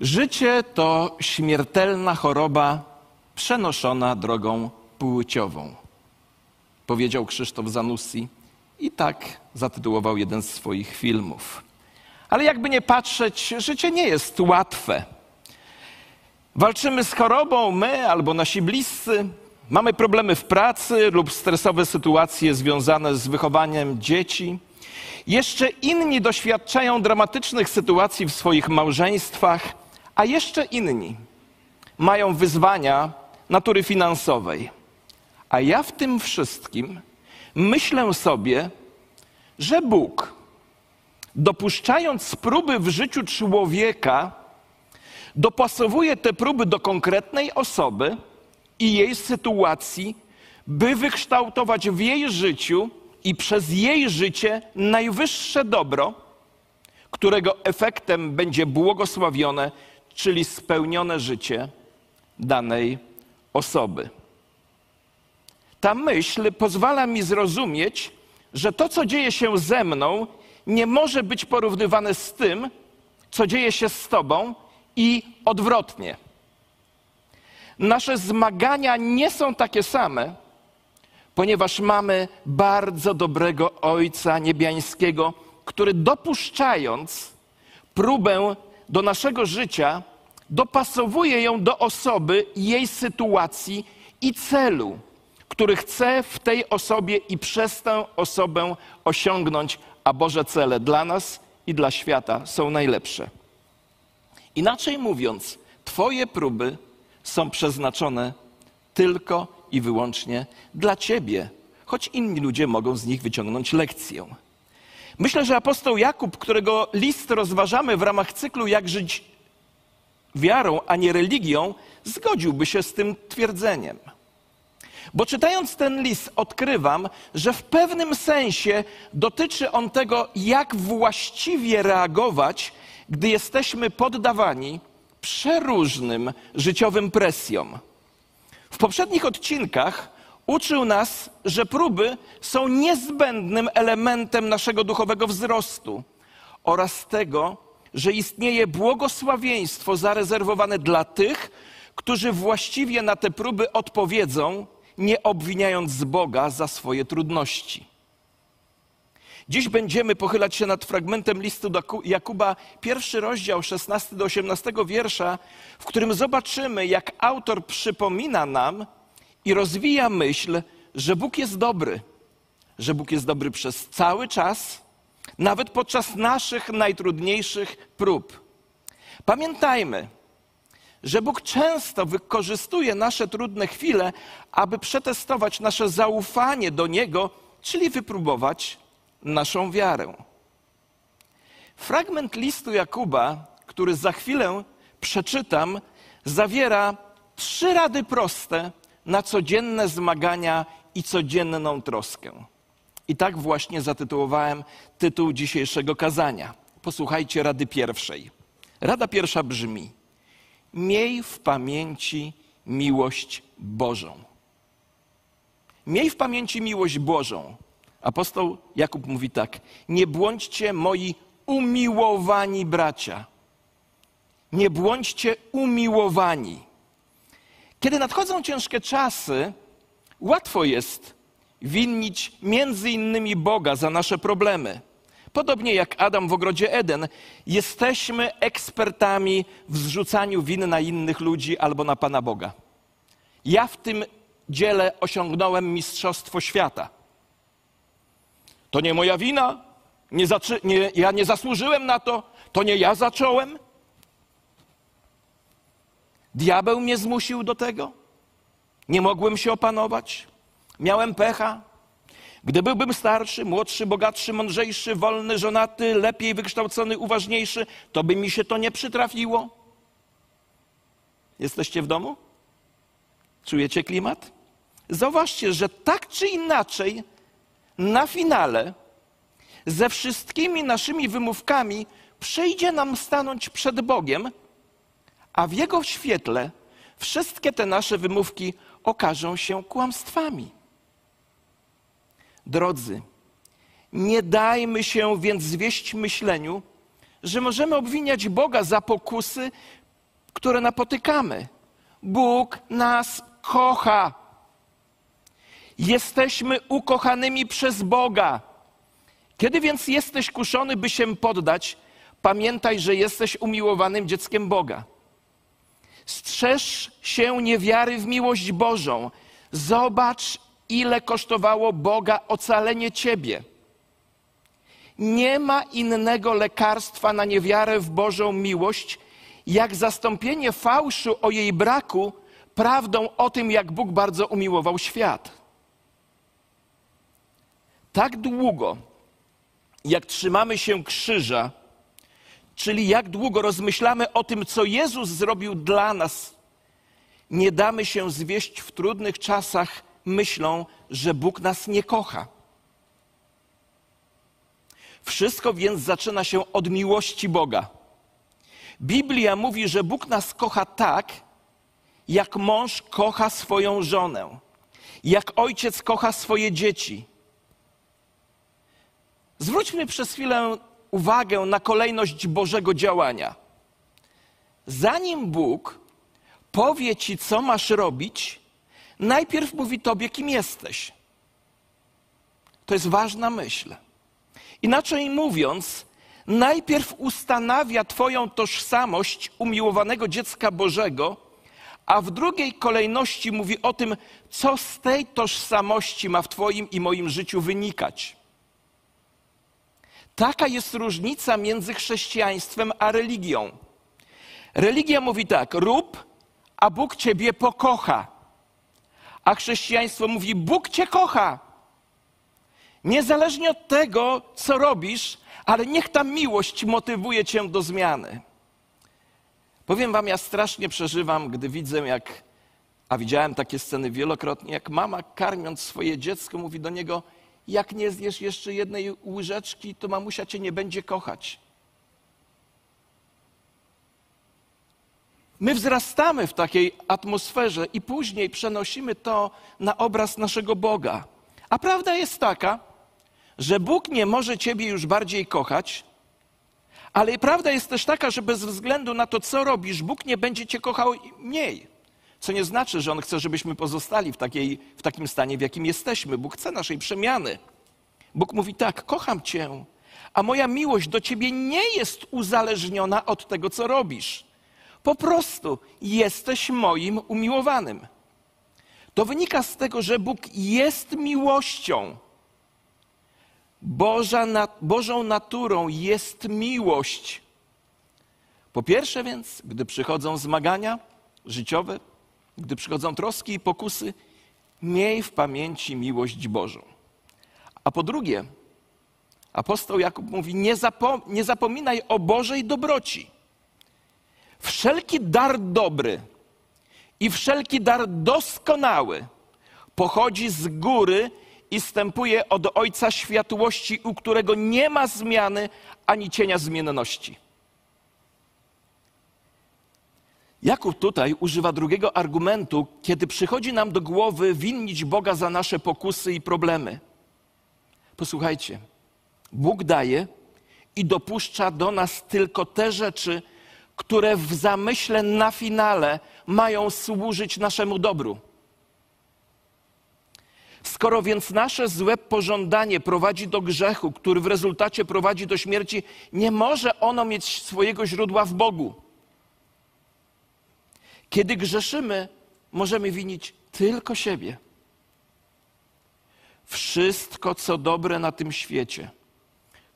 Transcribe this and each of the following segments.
Życie to śmiertelna choroba przenoszona drogą płciową, powiedział Krzysztof Zanussi i tak zatytułował jeden z swoich filmów. Ale jakby nie patrzeć, życie nie jest łatwe. Walczymy z chorobą my albo nasi bliscy, mamy problemy w pracy lub stresowe sytuacje związane z wychowaniem dzieci. Jeszcze inni doświadczają dramatycznych sytuacji w swoich małżeństwach, a jeszcze inni mają wyzwania natury finansowej. A ja w tym wszystkim myślę sobie, że Bóg, dopuszczając próby w życiu człowieka, dopasowuje te próby do konkretnej osoby i jej sytuacji, by wykształtować w jej życiu i przez jej życie najwyższe dobro, którego efektem będzie błogosławione, czyli spełnione życie danej osoby. Ta myśl pozwala mi zrozumieć, że to, co dzieje się ze mną, nie może być porównywane z tym, co dzieje się z Tobą i odwrotnie. Nasze zmagania nie są takie same, ponieważ mamy bardzo dobrego Ojca Niebiańskiego, który dopuszczając próbę do naszego życia, dopasowuje ją do osoby, jej sytuacji i celu, który chce w tej osobie i przez tę osobę osiągnąć, a Boże cele dla nas i dla świata są najlepsze. Inaczej mówiąc, Twoje próby są przeznaczone tylko i wyłącznie dla Ciebie, choć inni ludzie mogą z nich wyciągnąć lekcję. Myślę, że apostoł Jakub, którego list rozważamy w ramach cyklu Jak żyć wiarą, a nie religią, zgodziłby się z tym twierdzeniem. Bo czytając ten list, odkrywam, że w pewnym sensie dotyczy on tego, jak właściwie reagować, gdy jesteśmy poddawani przeróżnym życiowym presjom. W poprzednich odcinkach uczył nas, że próby są niezbędnym elementem naszego duchowego wzrostu oraz tego, że istnieje błogosławieństwo zarezerwowane dla tych, którzy właściwie na te próby odpowiedzą, nie obwiniając Boga za swoje trudności. Dziś będziemy pochylać się nad fragmentem listu do Jakuba, pierwszy rozdział, 16 do 18 wiersza, w którym zobaczymy, jak autor przypomina nam i rozwija myśl, że Bóg jest dobry, że Bóg jest dobry przez cały czas, nawet podczas naszych najtrudniejszych prób. Pamiętajmy, że Bóg często wykorzystuje nasze trudne chwile, aby przetestować nasze zaufanie do Niego, czyli wypróbować naszą wiarę. Fragment listu Jakuba, który za chwilę przeczytam, zawiera trzy rady proste na codzienne zmagania i codzienną troskę. I tak właśnie zatytułowałem tytuł dzisiejszego kazania. Posłuchajcie rady pierwszej. Rada pierwsza brzmi: Miej w pamięci miłość Bożą. Miej w pamięci miłość Bożą. Apostoł Jakub mówi tak: Nie bądźcie moi umiłowani bracia. Nie bądźcie umiłowani. Kiedy nadchodzą ciężkie czasy, łatwo jest winnić między innymi Boga za nasze problemy. Podobnie jak Adam w ogrodzie Eden, jesteśmy ekspertami w zrzucaniu win na innych ludzi albo na Pana Boga. Ja w tym dziele osiągnąłem mistrzostwo świata. To nie moja wina, nie zaczy, nie, ja nie zasłużyłem na to, to nie ja zacząłem. Diabeł mnie zmusił do tego. Nie mogłem się opanować. Miałem pecha. Gdy byłbym starszy, młodszy, bogatszy, mądrzejszy, wolny, żonaty, lepiej wykształcony, uważniejszy, to by mi się to nie przytrafiło. Jesteście w domu? Czujecie klimat? Zauważcie, że tak czy inaczej, na finale, ze wszystkimi naszymi wymówkami, przyjdzie nam stanąć przed Bogiem, a w Jego świetle wszystkie te nasze wymówki okażą się kłamstwami. Drodzy, nie dajmy się więc zwieść myśleniu, że możemy obwiniać Boga za pokusy, które napotykamy. Bóg nas kocha. Jesteśmy ukochanymi przez Boga. Kiedy więc jesteś kuszony, by się poddać, pamiętaj, że jesteś umiłowanym dzieckiem Boga. Strzeż się niewiary w miłość Bożą. Zobacz, ile kosztowało Boga ocalenie ciebie. Nie ma innego lekarstwa na niewiarę w Bożą miłość, jak zastąpienie fałszu o jej braku prawdą o tym, jak Bóg bardzo umiłował świat. Tak długo, jak trzymamy się krzyża, czyli jak długo rozmyślamy o tym, co Jezus zrobił dla nas, nie damy się zwieść w trudnych czasach myślą, że Bóg nas nie kocha. Wszystko więc zaczyna się od miłości Boga. Biblia mówi, że Bóg nas kocha tak, jak mąż kocha swoją żonę, jak ojciec kocha swoje dzieci. Zwróćmy przez chwilę uwagę na kolejność Bożego działania. Zanim Bóg powie ci, co masz robić, najpierw mówi tobie, kim jesteś. To jest ważna myśl. Inaczej mówiąc, najpierw ustanawia Twoją tożsamość umiłowanego dziecka Bożego, a w drugiej kolejności mówi o tym, co z tej tożsamości ma w Twoim i moim życiu wynikać. Taka jest różnica między chrześcijaństwem a religią. Religia mówi tak: rób, a Bóg Ciebie pokocha. A chrześcijaństwo mówi: Bóg Cię kocha. Niezależnie od tego, co robisz, ale niech ta miłość motywuje cię do zmiany. Powiem wam, ja strasznie przeżywam, gdy widzę, jak, a widziałem takie sceny wielokrotnie, jak mama karmiąc swoje dziecko mówi do niego, jak nie zjesz jeszcze jednej łyżeczki, to mamusia cię nie będzie kochać. My wzrastamy w takiej atmosferze i później przenosimy to na obraz naszego Boga. A prawda jest taka, że Bóg nie może Ciebie już bardziej kochać, ale prawda jest też taka, że bez względu na to, co robisz, Bóg nie będzie Cię kochał mniej. Co nie znaczy, że On chce, żebyśmy pozostali w, takiej, w takim stanie, w jakim jesteśmy. Bóg chce naszej przemiany. Bóg mówi tak: Kocham Cię, a moja miłość do Ciebie nie jest uzależniona od tego, co robisz. Po prostu jesteś moim umiłowanym. To wynika z tego, że Bóg jest miłością. Boża, Bożą naturą jest miłość. Po pierwsze więc, gdy przychodzą zmagania życiowe, gdy przychodzą troski i pokusy, miej w pamięci miłość Bożą. A po drugie, apostoł Jakub mówi: nie, zapom nie zapominaj o Bożej dobroci. Wszelki dar dobry i wszelki dar doskonały pochodzi z góry i stępuje od Ojca światłości, u którego nie ma zmiany ani cienia zmienności. Jakub tutaj używa drugiego argumentu, kiedy przychodzi nam do głowy winnić Boga za nasze pokusy i problemy. Posłuchajcie, Bóg daje i dopuszcza do nas tylko te rzeczy, które w zamyśle na finale mają służyć naszemu dobru. Skoro więc nasze złe pożądanie prowadzi do grzechu, który w rezultacie prowadzi do śmierci, nie może ono mieć swojego źródła w Bogu. Kiedy grzeszymy, możemy winić tylko siebie. Wszystko, co dobre na tym świecie,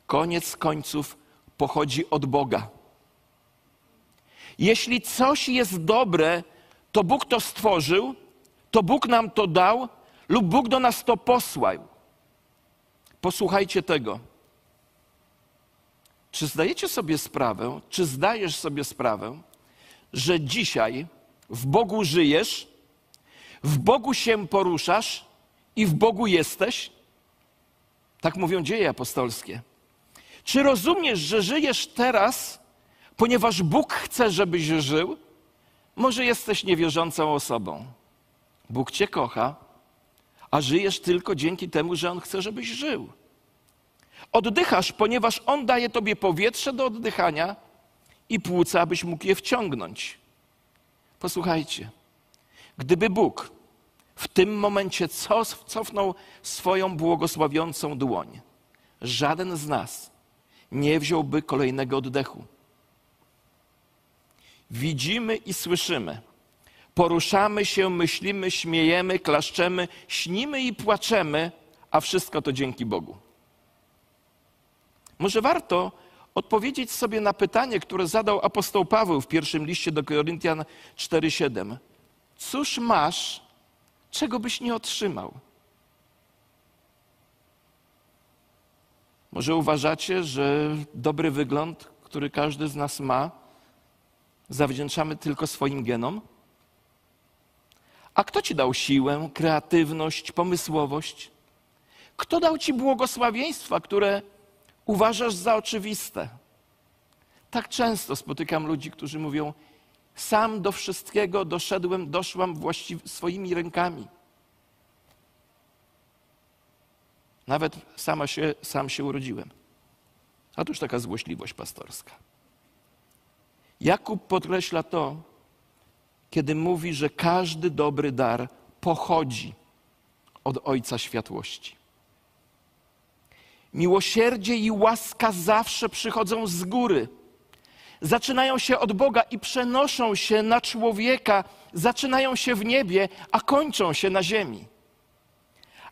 koniec końców pochodzi od Boga. Jeśli coś jest dobre, to Bóg to stworzył, to Bóg nam to dał, lub Bóg do nas to posłał. Posłuchajcie tego. Czy zdajecie sobie sprawę, czy zdajesz sobie sprawę, że dzisiaj w Bogu żyjesz, w Bogu się poruszasz i w Bogu jesteś? Tak mówią dzieje apostolskie. Czy rozumiesz, że żyjesz teraz, ponieważ Bóg chce, żebyś żył? Może jesteś niewierzącą osobą. Bóg cię kocha, a żyjesz tylko dzięki temu, że On chce, żebyś żył. Oddychasz, ponieważ On daje tobie powietrze do oddychania i płuca, abyś mógł je wciągnąć. Posłuchajcie, gdyby Bóg w tym momencie cofnął swoją błogosławiącą dłoń, żaden z nas nie wziąłby kolejnego oddechu. Widzimy i słyszymy. Poruszamy się, myślimy, śmiejemy, klaszczemy, śnimy i płaczemy, a wszystko to dzięki Bogu. Może warto odpowiedzieć sobie na pytanie, które zadał apostoł Paweł w pierwszym liście do Koryntian 4:7. Cóż masz, czego byś nie otrzymał? Może uważacie, że dobry wygląd, który każdy z nas ma, zawdzięczamy tylko swoim genom? A kto ci dał siłę, kreatywność, pomysłowość? Kto dał ci błogosławieństwa, które uważasz za oczywiste? Tak często spotykam ludzi, którzy mówią: Sam do wszystkiego doszedłem, doszłam właściwie swoimi rękami. Nawet sama się, sam się urodziłem. A już taka złośliwość pastorska. Jakub podkreśla to, kiedy mówi, że każdy dobry dar pochodzi od Ojca Światłości. Miłosierdzie i łaska zawsze przychodzą z góry. Zaczynają się od Boga i przenoszą się na człowieka, zaczynają się w niebie, a kończą się na ziemi.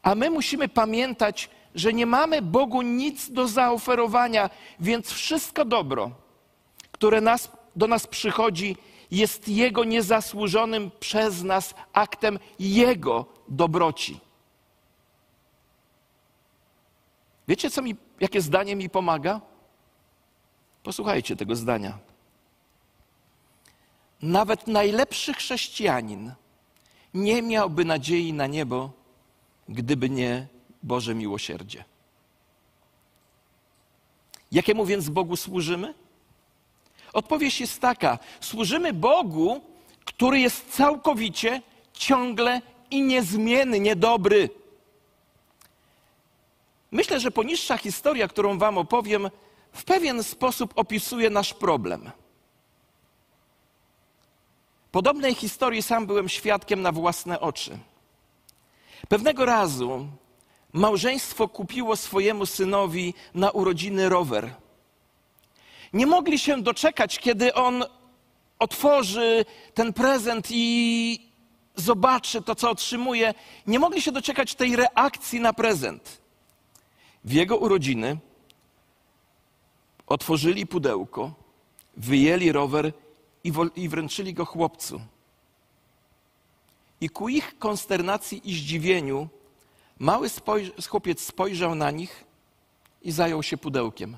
A my musimy pamiętać, że nie mamy Bogu nic do zaoferowania, więc wszystko dobro, które nas, do nas przychodzi, jest Jego niezasłużonym przez nas aktem Jego dobroci. Wiecie, co mi, jakie zdanie mi pomaga? Posłuchajcie tego zdania. Nawet najlepszy chrześcijanin nie miałby nadziei na niebo, gdyby nie Boże miłosierdzie. Jakiemu więc Bogu służymy? Odpowiedź jest taka: służymy Bogu, który jest całkowicie, ciągle i niezmiennie dobry. Myślę, że poniższa historia, którą Wam opowiem, w pewien sposób opisuje nasz problem. Podobnej historii sam byłem świadkiem na własne oczy. Pewnego razu małżeństwo kupiło swojemu synowi na urodziny rower. Nie mogli się doczekać, kiedy on otworzy ten prezent i zobaczy to, co otrzymuje. Nie mogli się doczekać tej reakcji na prezent. W jego urodziny otworzyli pudełko, wyjęli rower i, i wręczyli go chłopcu. I ku ich konsternacji i zdziwieniu mały spojrz- chłopiec spojrzał na nich i zajął się pudełkiem.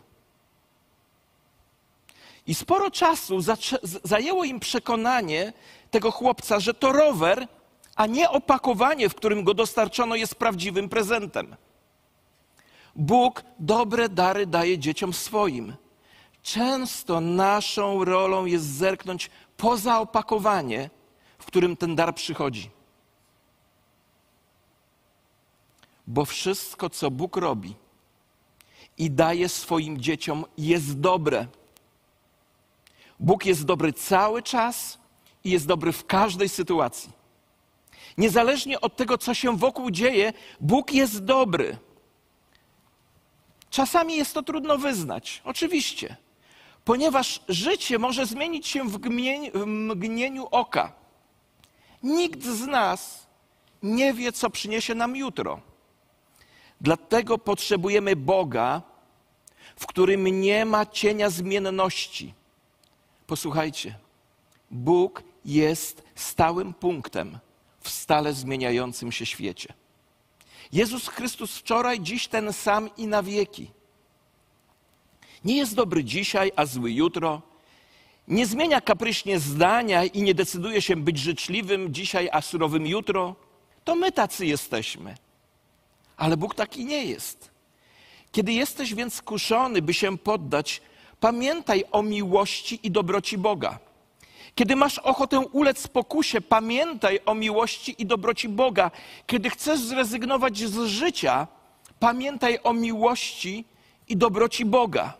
I sporo czasu zajęło im przekonanie tego chłopca, że to rower, a nie opakowanie, w którym go dostarczono, jest prawdziwym prezentem. Bóg dobre dary daje dzieciom swoim. Często naszą rolą jest zerknąć poza opakowanie, w którym ten dar przychodzi. Bo wszystko, co Bóg robi i daje swoim dzieciom, jest dobre. Bóg jest dobry cały czas i jest dobry w każdej sytuacji. Niezależnie od tego, co się wokół dzieje, Bóg jest dobry. Czasami jest to trudno wyznać, oczywiście, ponieważ życie może zmienić się w, w mgnieniu oka. Nikt z nas nie wie, co przyniesie nam jutro. Dlatego potrzebujemy Boga, w którym nie ma cienia zmienności. Posłuchajcie, Bóg jest stałym punktem w stale zmieniającym się świecie. Jezus Chrystus wczoraj, dziś ten sam i na wieki. Nie jest dobry dzisiaj, a zły jutro. Nie zmienia kapryśnie zdania i nie decyduje się być życzliwym dzisiaj, a surowym jutro. To my tacy jesteśmy. Ale Bóg taki nie jest. Kiedy jesteś więc skuszony, by się poddać, pamiętaj o miłości i dobroci Boga. Kiedy masz ochotę ulec pokusie, pamiętaj o miłości i dobroci Boga. Kiedy chcesz zrezygnować z życia, pamiętaj o miłości i dobroci Boga.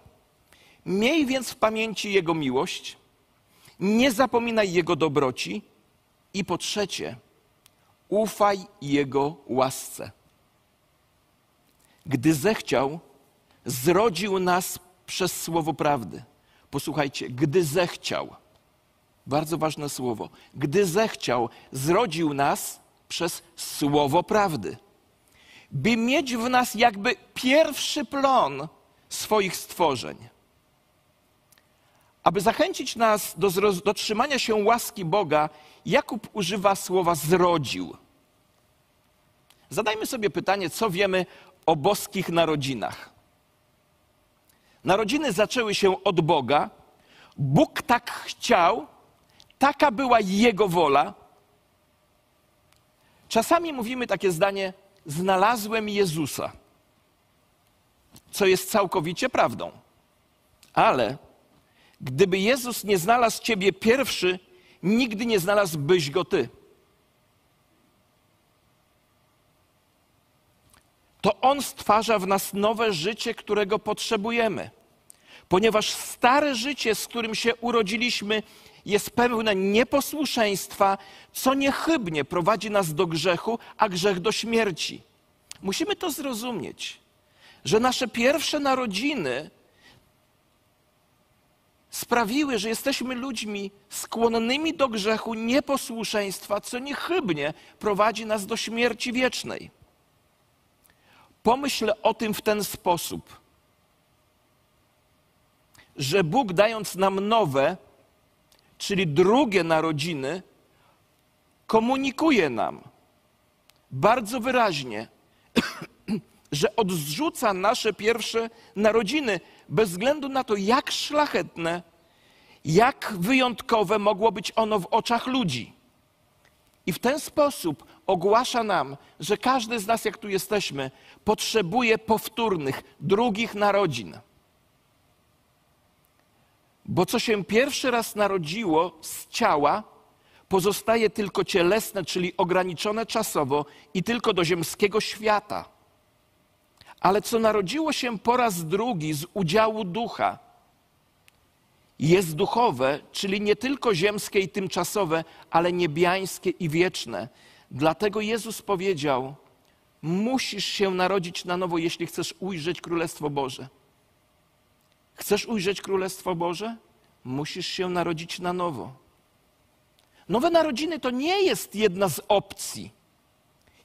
Miej więc w pamięci Jego miłość, nie zapominaj Jego dobroci I po trzecie, ufaj Jego łasce. Gdy zechciał, zrodził nas przez słowo prawdy. Posłuchajcie, gdy zechciał, bardzo ważne słowo, gdy zechciał, zrodził nas przez słowo prawdy, by mieć w nas jakby pierwszy plon swoich stworzeń. Aby zachęcić nas do, do trzymania się łaski Boga, Jakub używa słowa zrodził. Zadajmy sobie pytanie, co wiemy o boskich narodzinach. Narodziny zaczęły się od Boga. Bóg tak chciał, taka była Jego wola. Czasami mówimy takie zdanie: Znalazłem Jezusa, co jest całkowicie prawdą. Ale gdyby Jezus nie znalazł Ciebie pierwszy, nigdy nie znalazłbyś go Ty. To On stwarza w nas nowe życie, którego potrzebujemy. Ponieważ stare życie, z którym się urodziliśmy, jest pełne nieposłuszeństwa, co niechybnie prowadzi nas do grzechu, a grzech do śmierci. Musimy to zrozumieć, że nasze pierwsze narodziny sprawiły, że jesteśmy ludźmi skłonnymi do grzechu, nieposłuszeństwa, co niechybnie prowadzi nas do śmierci wiecznej. Pomyśl o tym w ten sposób, że Bóg dając nam nowe, czyli drugie narodziny, komunikuje nam bardzo wyraźnie, że odrzuca nasze pierwsze narodziny, bez względu na to, jak szlachetne, jak wyjątkowe mogło być ono w oczach ludzi. I w ten sposób ogłasza nam, że każdy z nas, jak tu jesteśmy, potrzebuje powtórnych, drugich narodzin. Bo co się pierwszy raz narodziło z ciała, pozostaje tylko cielesne, czyli ograniczone czasowo i tylko do ziemskiego świata. Ale co narodziło się po raz drugi z udziału ducha, jest duchowe, czyli nie tylko ziemskie i tymczasowe, ale niebiańskie i wieczne. Dlatego Jezus powiedział: Musisz się narodzić na nowo, jeśli chcesz ujrzeć Królestwo Boże. Chcesz ujrzeć Królestwo Boże? Musisz się narodzić na nowo. Nowe narodziny to nie jest jedna z opcji,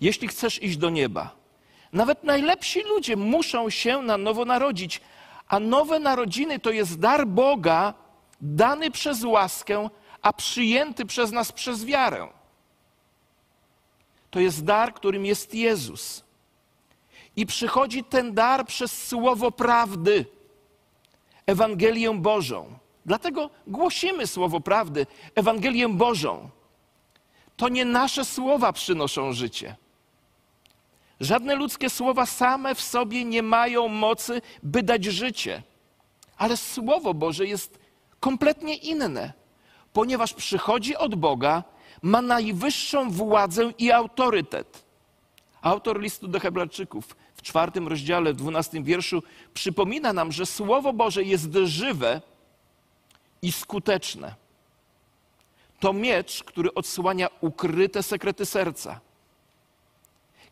jeśli chcesz iść do nieba. Nawet najlepsi ludzie muszą się na nowo narodzić, a nowe narodziny to jest dar Boga dany przez łaskę, a przyjęty przez nas przez wiarę. To jest dar, którym jest Jezus. I przychodzi ten dar przez słowo prawdy, Ewangelię Bożą. Dlatego głosimy słowo prawdy, Ewangelię Bożą. To nie nasze słowa przynoszą życie. Żadne ludzkie słowa same w sobie nie mają mocy, by dać życie. Ale Słowo Boże jest kompletnie inne, ponieważ przychodzi od Boga, ma najwyższą władzę i autorytet. Autor listu do Hebrajczyków w czwartym rozdziale, w dwunastym wierszu przypomina nam, że Słowo Boże jest żywe i skuteczne. To miecz, który odsłania ukryte sekrety serca.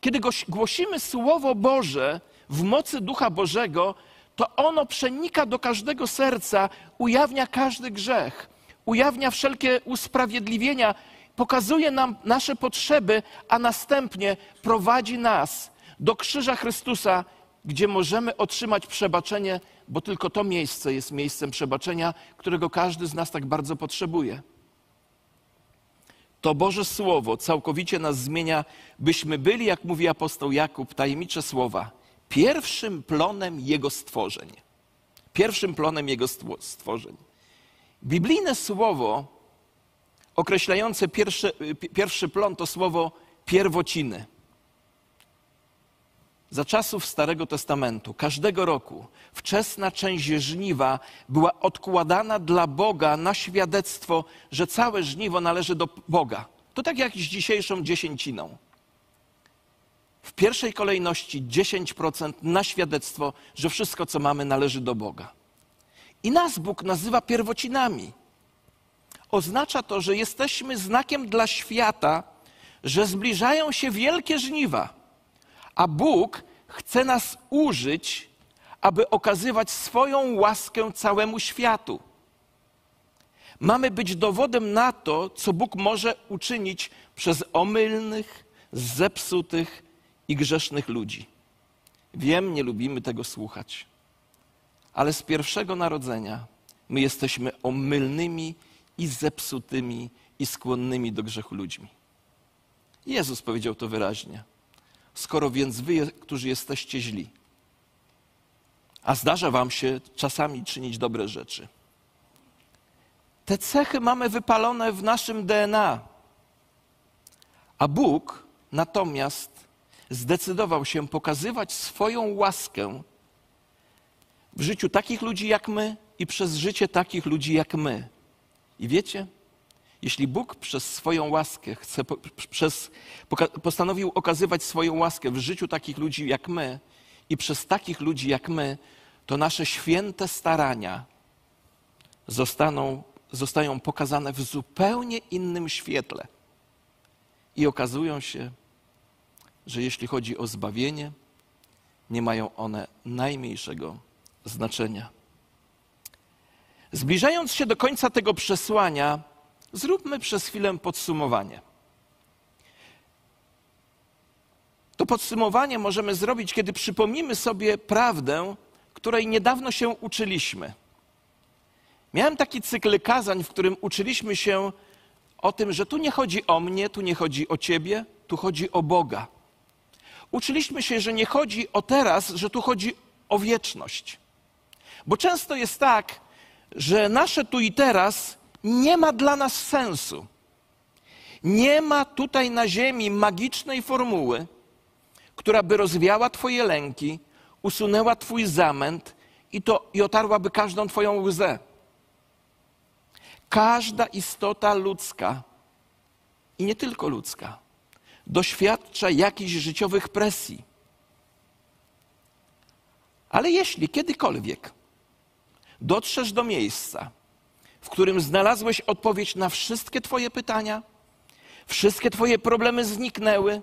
Kiedy głosimy Słowo Boże w mocy Ducha Bożego, to ono przenika do każdego serca, ujawnia każdy grzech, ujawnia wszelkie usprawiedliwienia, pokazuje nam nasze potrzeby, a następnie prowadzi nas do krzyża Chrystusa, gdzie możemy otrzymać przebaczenie, bo tylko to miejsce jest miejscem przebaczenia, którego każdy z nas tak bardzo potrzebuje. To Boże Słowo całkowicie nas zmienia, byśmy byli, jak mówi apostoł Jakub, tajemnicze słowa, pierwszym plonem Jego stworzeń. Pierwszym plonem Jego stworzeń. Biblijne słowo określające pierwszy, pierwszy plon to słowo pierwociny. Za czasów Starego Testamentu, każdego roku, wczesna część żniwa była odkładana dla Boga na świadectwo, że całe żniwo należy do Boga. To tak jak z dzisiejszą dziesięciną. W pierwszej kolejności 10% na świadectwo, że wszystko, co mamy, należy do Boga. I nas Bóg nazywa pierwocinami. Oznacza to, że jesteśmy znakiem dla świata, że zbliżają się wielkie żniwa, a Bóg chce nas użyć, aby okazywać swoją łaskę całemu światu. Mamy być dowodem na to, co Bóg może uczynić przez omylnych, zepsutych i grzesznych ludzi. Wiem, nie lubimy tego słuchać, ale z pierwszego narodzenia my jesteśmy omylnymi i zepsutymi i skłonnymi do grzechu ludźmi. Jezus powiedział to wyraźnie. Skoro więc wy, którzy jesteście źli, a zdarza wam się czasami czynić dobre rzeczy, te cechy mamy wypalone w naszym DNA. A Bóg natomiast zdecydował się pokazywać swoją łaskę w życiu takich ludzi jak my i przez życie takich ludzi jak my. I wiecie, jeśli Bóg przez swoją łaskę chce, przez, postanowił okazywać swoją łaskę w życiu takich ludzi jak my i przez takich ludzi jak my, to nasze święte starania zostaną, zostają pokazane w zupełnie innym świetle. I okazują się, że jeśli chodzi o zbawienie, nie mają one najmniejszego znaczenia. Zbliżając się do końca tego przesłania, zróbmy przez chwilę podsumowanie. To podsumowanie możemy zrobić, kiedy przypomnimy sobie prawdę, której niedawno się uczyliśmy. Miałem taki cykl kazań, w którym uczyliśmy się o tym, że tu nie chodzi o mnie, tu nie chodzi o ciebie, tu chodzi o Boga. Uczyliśmy się, że nie chodzi o teraz, że tu chodzi o wieczność. Bo często jest tak, że nasze tu i teraz nie ma dla nas sensu. Nie ma tutaj na ziemi magicznej formuły, która by rozwiała Twoje lęki, usunęła Twój zamęt i, to, i otarłaby każdą Twoją łzę. Każda istota ludzka, i nie tylko ludzka, doświadcza jakichś życiowych presji. Ale jeśli kiedykolwiek dotrzesz do miejsca, w którym znalazłeś odpowiedź na wszystkie Twoje pytania, wszystkie Twoje problemy zniknęły,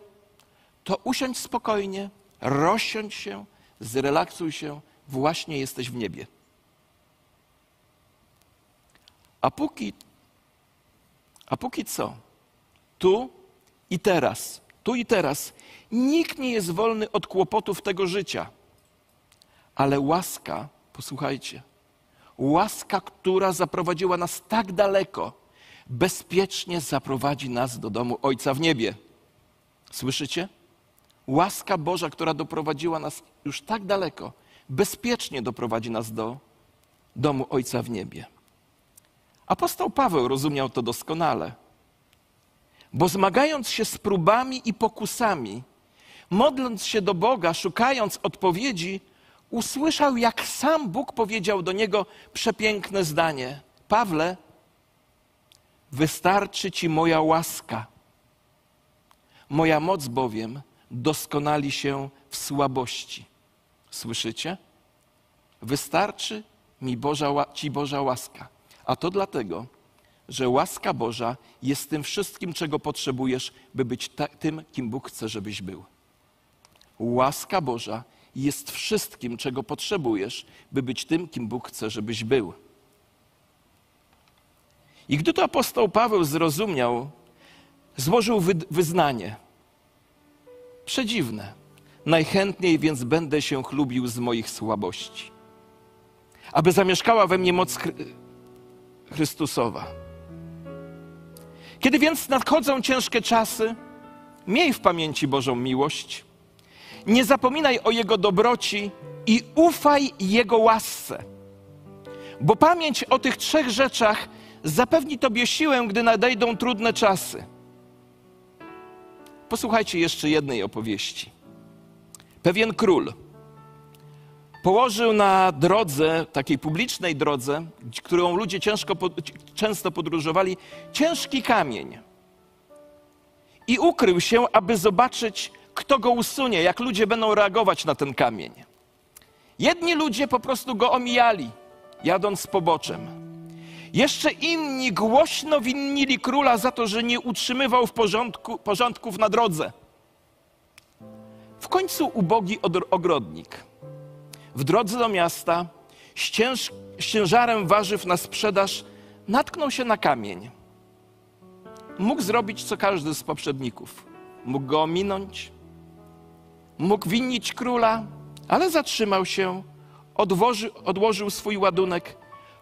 to usiądź spokojnie, rozsiądź się, zrelaksuj się, właśnie jesteś w niebie. A póki, a póki co, tu i teraz, tu i teraz, nikt nie jest wolny od kłopotów tego życia. Ale łaska, posłuchajcie, łaska, która zaprowadziła nas tak daleko, bezpiecznie zaprowadzi nas do domu Ojca w niebie. Słyszycie? Łaska Boża, która doprowadziła nas już tak daleko, bezpiecznie doprowadzi nas do domu Ojca w niebie. Apostoł Paweł rozumiał to doskonale, bo zmagając się z próbami i pokusami, modląc się do Boga, szukając odpowiedzi, usłyszał, jak sam Bóg powiedział do niego przepiękne zdanie: Pawle, wystarczy ci moja łaska. Moja moc bowiem doskonali się w słabości. Słyszycie? Wystarczy mi Boża, ci Boża łaska. A to dlatego, że łaska Boża jest tym wszystkim, czego potrzebujesz, by być ta, tym, kim Bóg chce, żebyś był. Łaska Boża jest wszystkim, czego potrzebujesz, by być tym, kim Bóg chce, żebyś był. I gdy to apostoł Paweł zrozumiał, złożył wyznanie. Przedziwne. Najchętniej więc będę się chlubił z moich słabości, aby zamieszkała we mnie moc Chrystusowa. Kiedy więc nadchodzą ciężkie czasy, miej w pamięci Bożą miłość, nie zapominaj o Jego dobroci i ufaj Jego łasce. Bo pamięć o tych trzech rzeczach zapewni Tobie siłę, gdy nadejdą trudne czasy. Posłuchajcie jeszcze jednej opowieści. Pewien król położył na drodze, takiej publicznej drodze, którą ludzie ciężko, często podróżowali, ciężki kamień. I ukrył się, aby zobaczyć, kto go usunie, jak ludzie będą reagować na ten kamień. Jedni ludzie po prostu go omijali, jadąc poboczem. Jeszcze inni głośno winnili króla za to, że nie utrzymywał w porządku, porządków na drodze. W końcu ubogi ogrodnik w drodze do miasta z, cięż, z ciężarem warzyw na sprzedaż natknął się na kamień. Mógł zrobić co każdy z poprzedników. Mógł go ominąć, mógł winnić króla, ale zatrzymał się, odłoży, odłożył swój ładunek,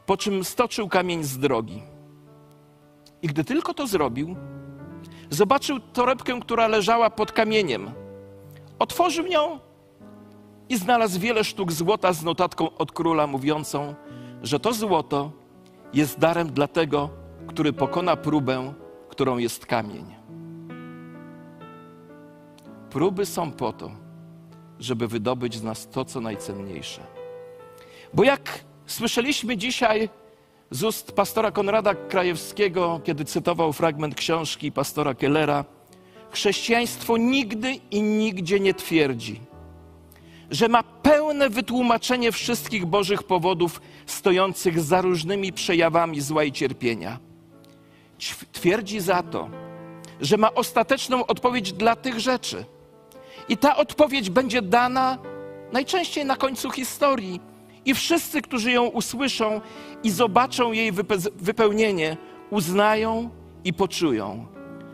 po czym stoczył kamień z drogi. I gdy tylko to zrobił, zobaczył torebkę, która leżała pod kamieniem. Otworzył ją i znalazł wiele sztuk złota z notatką od króla mówiącą, że to złoto jest darem dla tego, który pokona próbę, którą jest kamień. Próby są po to, żeby wydobyć z nas to, co najcenniejsze. Bo jak słyszeliśmy dzisiaj z ust pastora Konrada Krajewskiego, kiedy cytował fragment książki pastora Kellera, chrześcijaństwo nigdy i nigdzie nie twierdzi, że ma pełne wytłumaczenie wszystkich Bożych powodów stojących za różnymi przejawami zła i cierpienia. Twierdzi za to, że ma ostateczną odpowiedź dla tych rzeczy. I ta odpowiedź będzie dana najczęściej na końcu historii. I wszyscy, którzy ją usłyszą i zobaczą jej wype- wypełnienie, uznają i poczują,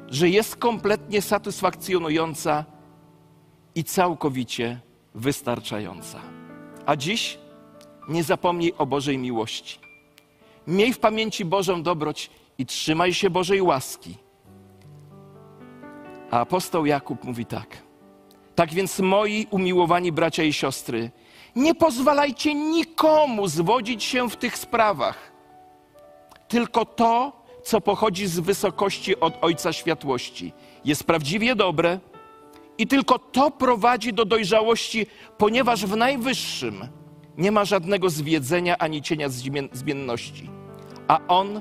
że jest kompletnie satysfakcjonująca i całkowicie wystarczająca. A dziś nie zapomnij o Bożej miłości. Miej w pamięci Bożą dobroć i trzymaj się Bożej łaski. A apostoł Jakub mówi tak. Tak więc, moi umiłowani bracia i siostry, nie pozwalajcie nikomu zwodzić się w tych sprawach. Tylko to, co pochodzi z wysokości od Ojca Światłości, jest prawdziwie dobre i tylko to prowadzi do dojrzałości, ponieważ w Najwyższym nie ma żadnego zwiedzenia ani cienia zmien- zmienności. A On,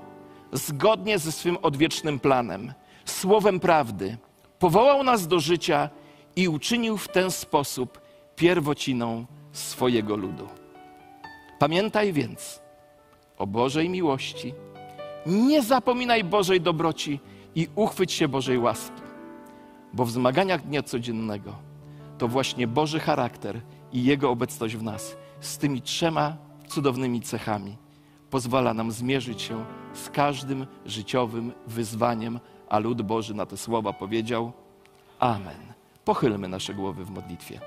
zgodnie ze swym odwiecznym planem, słowem prawdy, powołał nas do życia i uczynił w ten sposób pierwociną swojego ludu. Pamiętaj więc o Bożej miłości, nie zapominaj Bożej dobroci i uchwyć się Bożej łaski, bo w zmaganiach dnia codziennego to właśnie Boży charakter i Jego obecność w nas z tymi trzema cudownymi cechami pozwala nam zmierzyć się z każdym życiowym wyzwaniem, a lud Boży na te słowa powiedział Amen. Pochylmy nasze głowy w modlitwie.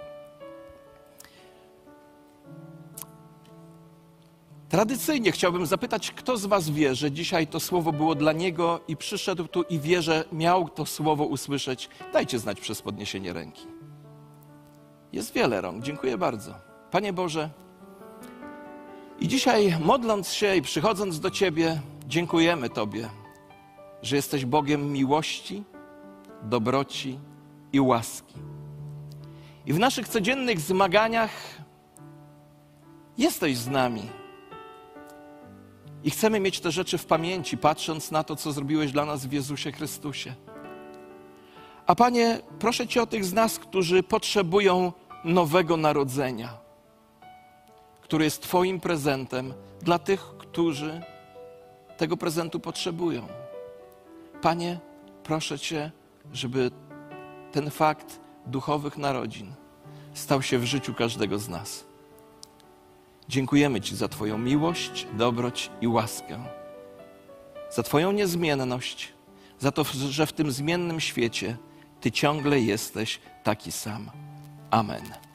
Tradycyjnie chciałbym zapytać, kto z Was wie, że dzisiaj to słowo było dla niego i przyszedł tu i wie, że miał to słowo usłyszeć. Dajcie znać przez podniesienie ręki. Jest wiele rąk. Dziękuję bardzo. Panie Boże, i dzisiaj modląc się i przychodząc do Ciebie, dziękujemy Tobie, że jesteś Bogiem miłości, dobroci i łaski. I w naszych codziennych zmaganiach jesteś z nami. I chcemy mieć te rzeczy w pamięci, patrząc na to, co zrobiłeś dla nas w Jezusie Chrystusie. A Panie, proszę Cię o tych z nas, którzy potrzebują nowego narodzenia, który jest Twoim prezentem dla tych, którzy tego prezentu potrzebują. Panie, proszę Cię, żeby ten fakt duchowych narodzin stał się w życiu każdego z nas. Dziękujemy Ci za Twoją miłość, dobroć i łaskę, za Twoją niezmienność, za to, że w tym zmiennym świecie Ty ciągle jesteś taki sam. Amen.